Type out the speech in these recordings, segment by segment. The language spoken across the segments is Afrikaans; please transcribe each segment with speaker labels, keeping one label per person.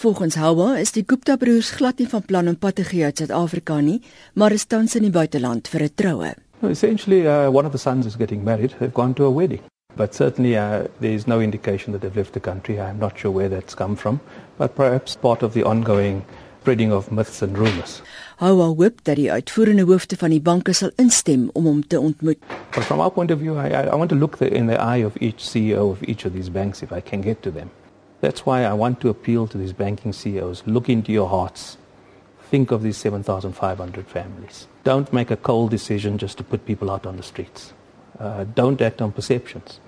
Speaker 1: Volgens Hawa is die Gupta broers glad nie van plan om pad te gee uit Suid-Afrika nie, maar is tans in die buiteland vir 'n troue.
Speaker 2: Essentially, uh, one of the sons is getting married. They've gone to a wedding. But certainly, uh, there is no indication that they've left the country. I'm not sure where that's come from. But perhaps part of the ongoing spreading of myths and rumors.
Speaker 1: Hawa hoop dat die uitvoerende hoofde van die banke sal instem om hom te ontmoet.
Speaker 2: But from our point of view, I, I want to look the, in the eye of each CEO of each of these banks if I can get to them. That's why I want to appeal to these banking CEOs. Look into your hearts. Think of these 7,500 families. Don't make a cold decision just to put people out on the streets. Uh, don't act on perceptions.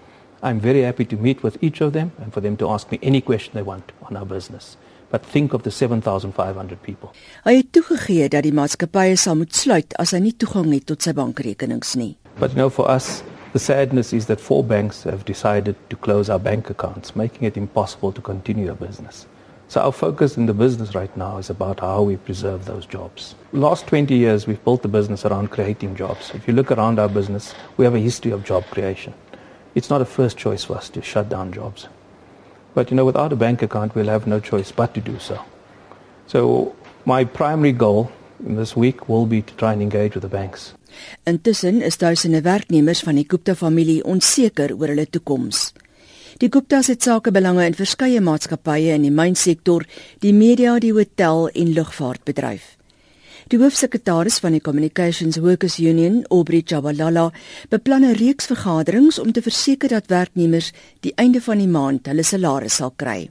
Speaker 2: I'm very happy to meet with each of them and for them to ask me any question they want on our business. But think of the 7,500 people.
Speaker 1: Hy het toegegee dat die maatskappye sal moet sluit as hy nie toegang het tot sy bankrekenings nie.
Speaker 2: But you know for us the sadness is that four banks have decided to close our bank accounts, making it impossible to continue our business. So our focus in the business right now is about how we preserve those jobs. Last 20 years we've built the business around creating jobs. If you look around our business, we have a history of job creation. It's not a first choice for us to shut down jobs. But you know without a bank account we'll have no choice but to do so. So my primary goal in this week will be to try and engage with the banks.
Speaker 1: Intussen is duisende werknemers van die Gupta familie onseker oor hulle toekoms. Die Guptas het sakebelange in verskeie maatskappye in die mynsektor, die media, die hotel en lugvaartbedryf. Die hoofsekretaris van die Communications Workers Union, Aubrey Chabalala, beplan 'n reeks vergaderings om te verseker dat werknemers die einde van die maand hulle salarisse sal kry.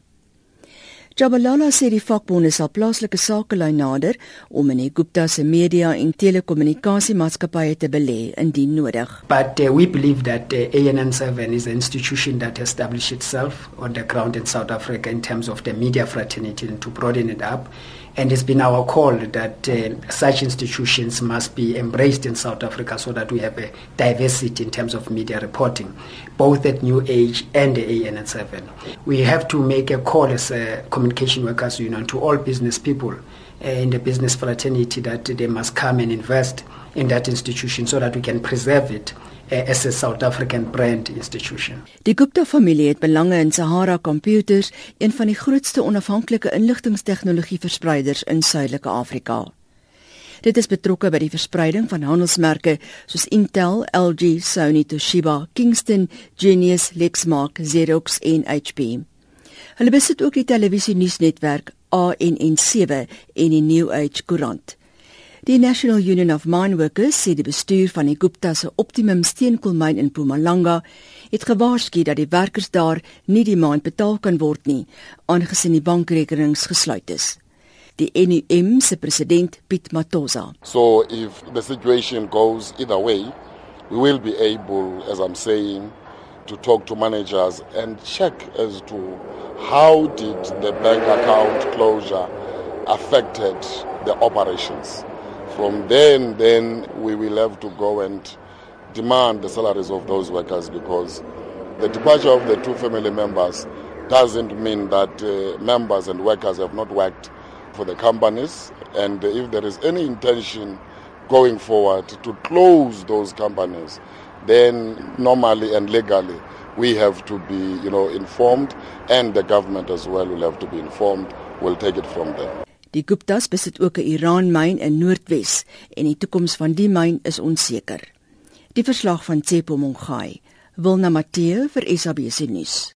Speaker 1: Jabalala sê die vakbonde sal plaaslike sakelei nader om in die Gupta se media en telekommunikasiemaatskappye te belê indien nodig.
Speaker 3: But uh, we believe that uh, ANN7 is an institution that established itself on the ground in South Africa in terms of the media fraternity and to broaden it up and it's been our call that uh, such institutions must be embraced in South Africa so that we have a diversity in terms of media reporting, both at New Age and the ANN7. We have to make a call as a communication workers union to all business people uh, in the business fraternity that they must come and invest in that institution so that we can preserve it as a South African brand institution.
Speaker 1: Die Gupta familie het belange in Sahara Computers, een van die grootste onafhanklike inligtingstegnologie verspreiders in Suidelike Afrika. Dit is betrokke by die verspreiding van handelsmerke soos Intel, LG, Sony, Toshiba, Kingston, Genius, Lexmark, Xerox en HP. Hulle besit ook die televisie nuusnetwerk ANN7 en die New Age koerant. Die National Union of Mine Workers sê die bestuur van die Gupta se Optimum steenkoolmyn in Mpumalanga het gewaarsku dat die werkers daar nie die maand betaal kan word nie, aangesien die bankrekenings gesluit is. Die NUM se president Piet Matosa.
Speaker 4: So if the situation goes either way, we will be able as I'm saying to talk to managers and check as to how did the bank account closure affected the operations. From then, then we will have to go and demand the salaries of those workers because the departure of the two family members doesn't mean that uh, members and workers have not worked for the companies. And if there is any intention going forward to close those companies, then normally and legally we have to be, you know, informed, and the government as well will have to be informed. We'll take it from there.
Speaker 1: Die Guptas besit ook 'n uraanmyn in Noordwes en die toekoms van die myn is onseker. Die verslag van Tsepo Mongai, Wilna Matthee vir SABC nuus.